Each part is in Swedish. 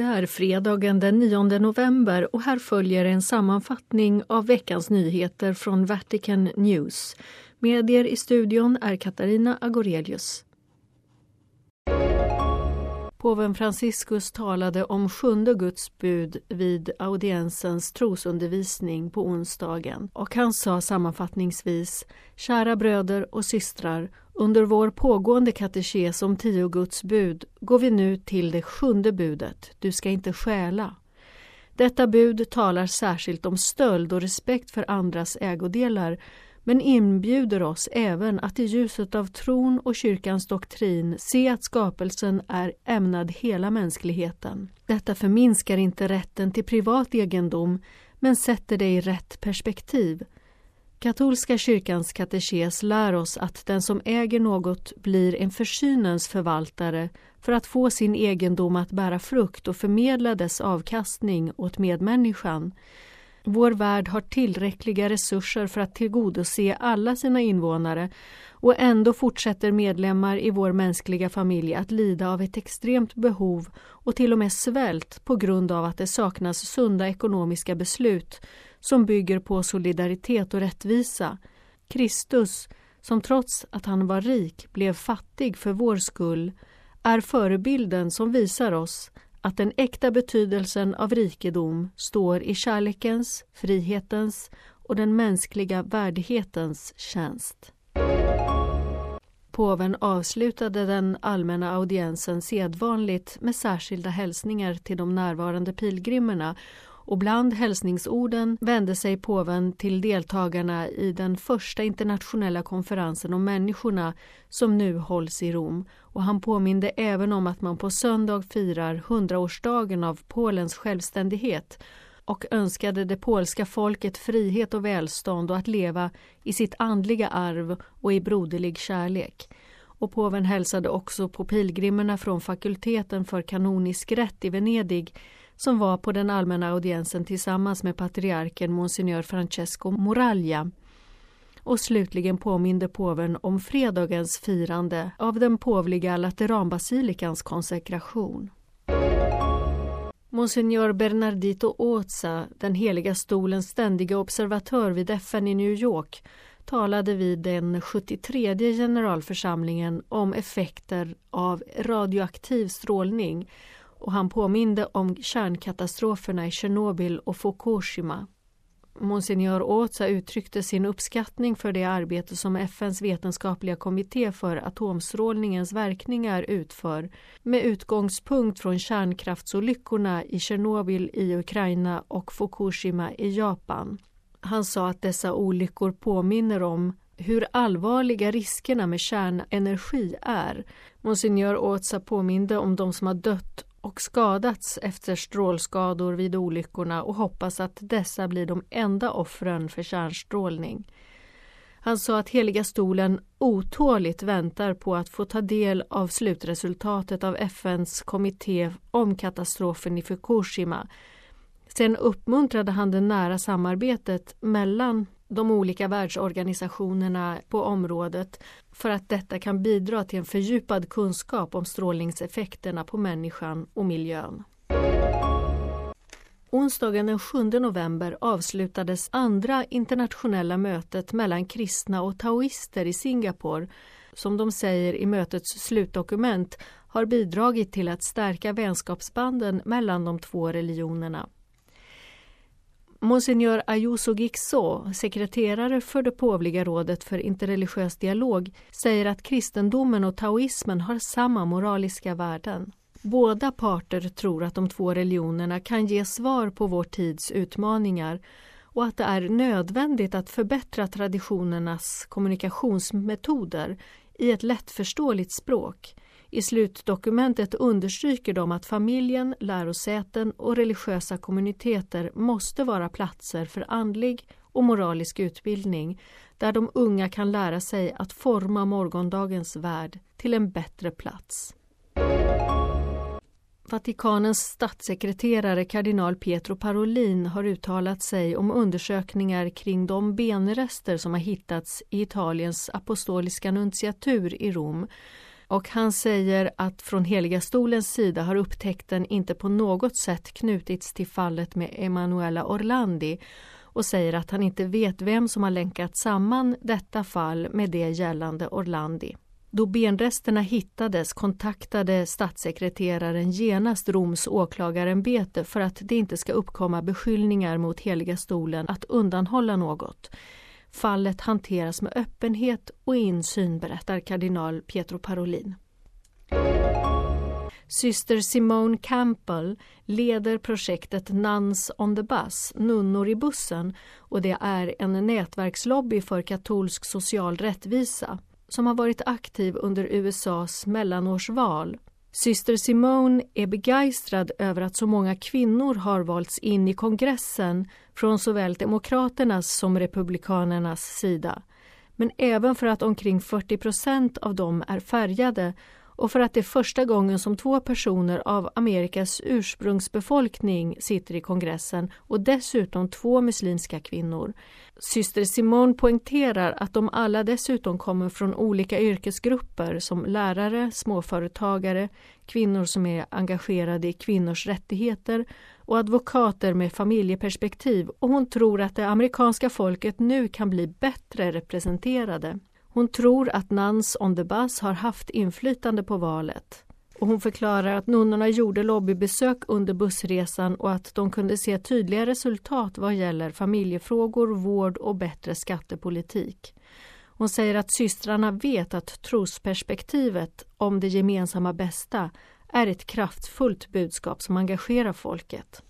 Det är fredagen den 9 november och här följer en sammanfattning av veckans nyheter från Vatican News. Med er i studion är Katarina Agorelius. Påven Franciscus talade om sjunde Guds bud vid audiensens trosundervisning på onsdagen och han sa sammanfattningsvis Kära bröder och systrar, under vår pågående katekes om tio Guds bud går vi nu till det sjunde budet, du ska inte stjäla. Detta bud talar särskilt om stöld och respekt för andras ägodelar men inbjuder oss även att i ljuset av tron och kyrkans doktrin se att skapelsen är ämnad hela mänskligheten. Detta förminskar inte rätten till privat egendom men sätter det i rätt perspektiv. Katolska kyrkans katekes lär oss att den som äger något blir en försynens förvaltare för att få sin egendom att bära frukt och förmedla dess avkastning åt medmänniskan. Vår värld har tillräckliga resurser för att tillgodose alla sina invånare och ändå fortsätter medlemmar i vår mänskliga familj att lida av ett extremt behov och till och med svält på grund av att det saknas sunda ekonomiska beslut som bygger på solidaritet och rättvisa. Kristus, som trots att han var rik blev fattig för vår skull, är förebilden som visar oss att den äkta betydelsen av rikedom står i kärlekens, frihetens och den mänskliga värdighetens tjänst. Påven avslutade den allmänna audiensen sedvanligt med särskilda hälsningar till de närvarande pilgrimerna och bland hälsningsorden vände sig påven till deltagarna i den första internationella konferensen om människorna som nu hålls i Rom och han påminde även om att man på söndag firar hundraårsdagen av Polens självständighet och önskade det polska folket frihet och välstånd och att leva i sitt andliga arv och i broderlig kärlek. Och påven hälsade också på pilgrimerna från fakulteten för kanonisk rätt i Venedig som var på den allmänna audiensen tillsammans med patriarken Monsignor Francesco Moraglia. Och slutligen påminde påven om fredagens firande av den påvliga Lateranbasilikans konsekration. Monsignor Bernardito Oza, den heliga stolens ständiga observatör vid FN i New York, talade vid den 73 generalförsamlingen om effekter av radioaktiv strålning och han påminde om kärnkatastroferna i Tjernobyl och Fukushima. Monsignor Oza uttryckte sin uppskattning för det arbete som FNs vetenskapliga kommitté för atomstrålningens verkningar utför med utgångspunkt från kärnkraftsolyckorna i Tjernobyl i Ukraina och Fukushima i Japan. Han sa att dessa olyckor påminner om hur allvarliga riskerna med kärnenergi är. Monsignor Oza påminde om de som har dött och skadats efter strålskador vid olyckorna och hoppas att dessa blir de enda offren för kärnstrålning. Han sa att Heliga stolen otåligt väntar på att få ta del av slutresultatet av FNs kommitté om katastrofen i Fukushima. Sen uppmuntrade han det nära samarbetet mellan de olika världsorganisationerna på området för att detta kan bidra till en fördjupad kunskap om strålningseffekterna på människan och miljön. Onsdagen den 7 november avslutades andra internationella mötet mellan kristna och taoister i Singapore som de säger i mötets slutdokument har bidragit till att stärka vänskapsbanden mellan de två religionerna. Monsignor Ayuso Gixo, sekreterare för det påvliga rådet för interreligiös dialog, säger att kristendomen och taoismen har samma moraliska värden. Båda parter tror att de två religionerna kan ge svar på vår tids utmaningar och att det är nödvändigt att förbättra traditionernas kommunikationsmetoder i ett lättförståeligt språk i slutdokumentet understryker de att familjen, lärosäten och religiösa kommuniteter måste vara platser för andlig och moralisk utbildning där de unga kan lära sig att forma morgondagens värld till en bättre plats. Vatikanens statssekreterare kardinal Pietro Parolin har uttalat sig om undersökningar kring de benrester som har hittats i Italiens apostoliska nunciatur i Rom och han säger att från Heliga stolens sida har upptäckten inte på något sätt knutits till fallet med Emanuela Orlandi och säger att han inte vet vem som har länkat samman detta fall med det gällande Orlandi. Då benresterna hittades kontaktade statssekreteraren genast Roms åklagarämbete för att det inte ska uppkomma beskyllningar mot Heliga stolen att undanhålla något. Fallet hanteras med öppenhet och insyn, berättar kardinal Pietro Parolin. Syster Simone Campbell leder projektet Nuns on the Bus, Nunnor i bussen och det är en nätverkslobby för katolsk social rättvisa som har varit aktiv under USAs mellanårsval. Syster Simone är begeistrad över att så många kvinnor har valts in i kongressen från såväl Demokraternas som Republikanernas sida. Men även för att omkring 40 procent av dem är färgade och för att det är första gången som två personer av Amerikas ursprungsbefolkning sitter i kongressen och dessutom två muslimska kvinnor. Syster Simone poängterar att de alla dessutom kommer från olika yrkesgrupper som lärare, småföretagare, kvinnor som är engagerade i kvinnors rättigheter och advokater med familjeperspektiv och hon tror att det amerikanska folket nu kan bli bättre representerade. Hon tror att Nans on the Bus har haft inflytande på valet. Och hon förklarar att nunnorna gjorde lobbybesök under bussresan och att de kunde se tydliga resultat vad gäller familjefrågor, vård och bättre skattepolitik. Hon säger att systrarna vet att trosperspektivet om det gemensamma bästa är ett kraftfullt budskap som engagerar folket.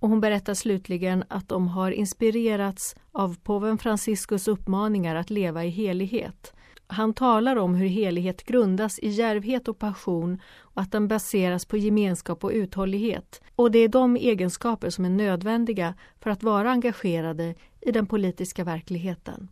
Och hon berättar slutligen att de har inspirerats av påven Franciscus uppmaningar att leva i helighet. Han talar om hur helighet grundas i djärvhet och passion och att den baseras på gemenskap och uthållighet. Och det är de egenskaper som är nödvändiga för att vara engagerade i den politiska verkligheten.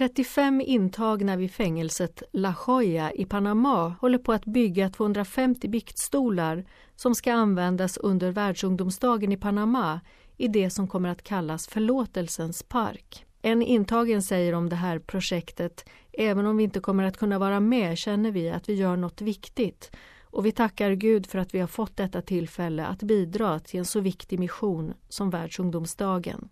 35 intagna vid fängelset La Jolla i Panama håller på att bygga 250 biktstolar som ska användas under världsungdomsdagen i Panama i det som kommer att kallas Förlåtelsens park. En intagen säger om det här projektet Även om vi inte kommer att kunna vara med känner vi att vi gör något viktigt och vi tackar Gud för att vi har fått detta tillfälle att bidra till en så viktig mission som Världsungdomsdagen.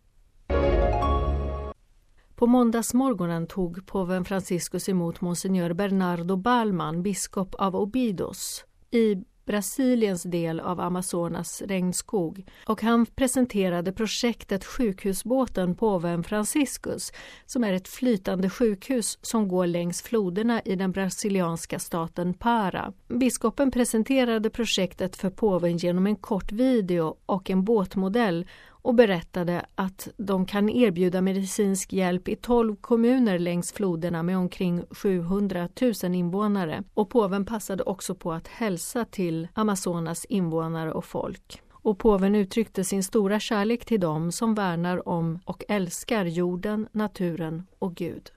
På måndagsmorgonen tog påven Franciscus emot monsignor Bernardo Balman, biskop av Obidos i Brasiliens del av Amazonas regnskog och han presenterade projektet Sjukhusbåten Påven Franciscus som är ett flytande sjukhus som går längs floderna i den brasilianska staten Para. Biskopen presenterade projektet för påven genom en kort video och en båtmodell och berättade att de kan erbjuda medicinsk hjälp i 12 kommuner längs floderna med omkring 700 000 invånare. Och påven passade också på att hälsa till Amazonas invånare och folk. Och påven uttryckte sin stora kärlek till dem som värnar om och älskar jorden, naturen och Gud.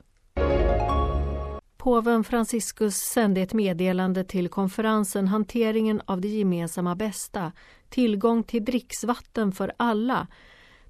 Påven Franciscus sände ett meddelande till konferensen Hanteringen av det gemensamma bästa, tillgång till dricksvatten för alla,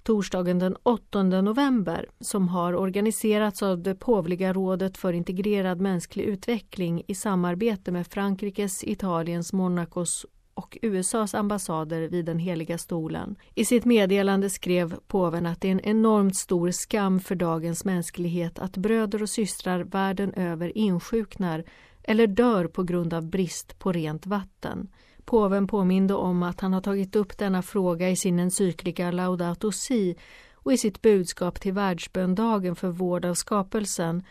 torsdagen den 8 november som har organiserats av det påvliga rådet för integrerad mänsklig utveckling i samarbete med Frankrikes, Italiens, Monacos och USAs ambassader vid den heliga stolen. I sitt meddelande skrev påven att det är en enormt stor skam för dagens mänsklighet att bröder och systrar världen över insjuknar eller dör på grund av brist på rent vatten. Påven påminde om att han har tagit upp denna fråga i sin encyklika Laudato Si och i sitt budskap till världsböndagen för vård av skapelsen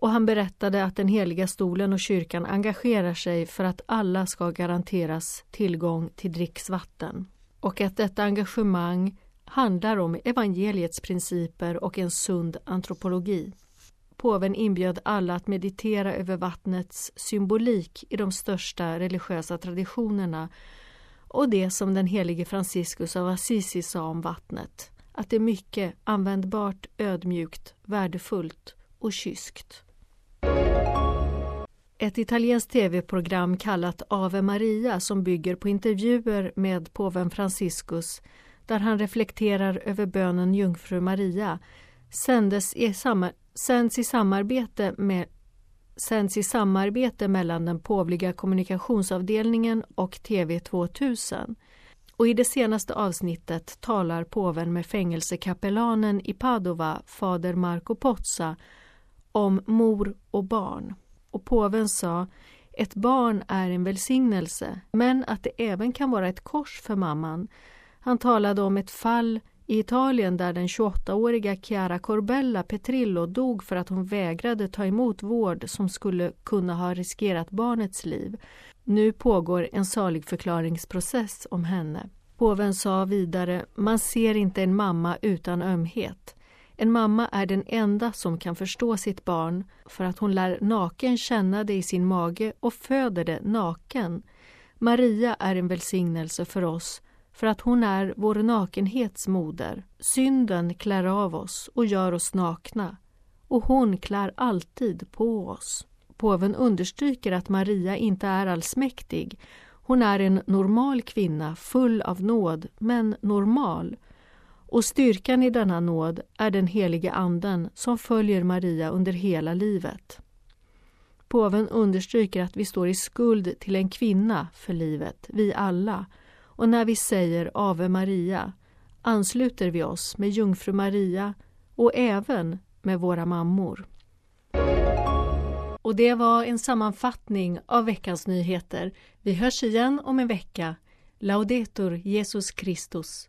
och han berättade att den heliga stolen och kyrkan engagerar sig för att alla ska garanteras tillgång till dricksvatten och att detta engagemang handlar om evangeliets principer och en sund antropologi. Påven inbjöd alla att meditera över vattnets symbolik i de största religiösa traditionerna och det som den helige Franciscus av Assisi sa om vattnet, att det är mycket användbart, ödmjukt, värdefullt och kyskt. Ett italienskt tv-program kallat Ave Maria som bygger på intervjuer med påven Franciscus där han reflekterar över bönen Jungfru Maria sändes i samar sänds i samarbete med sänds i samarbete mellan den påvliga kommunikationsavdelningen och TV 2000. Och i det senaste avsnittet talar påven med fängelsekapellanen i Padova, fader Marco Pozza, om mor och barn. Och påven sa ett barn är en välsignelse, men att det även kan vara ett kors för mamman. Han talade om ett fall i Italien där den 28-åriga Chiara Corbella Petrillo dog för att hon vägrade ta emot vård som skulle kunna ha riskerat barnets liv. Nu pågår en saligförklaringsprocess om henne. Påven sa vidare, man ser inte en mamma utan ömhet. En mamma är den enda som kan förstå sitt barn för att hon lär naken känna det i sin mage och föder det naken. Maria är en välsignelse för oss för att hon är vår nakenhets moder. Synden klär av oss och gör oss nakna och hon klär alltid på oss. Påven understryker att Maria inte är allsmäktig. Hon är en normal kvinna, full av nåd, men normal. Och styrkan i denna nåd är den helige Anden som följer Maria under hela livet. Påven understryker att vi står i skuld till en kvinna för livet, vi alla, och när vi säger Ave Maria ansluter vi oss med jungfru Maria och även med våra mammor. Och det var en sammanfattning av veckans nyheter. Vi hörs igen om en vecka. Laudetur Jesus Christus.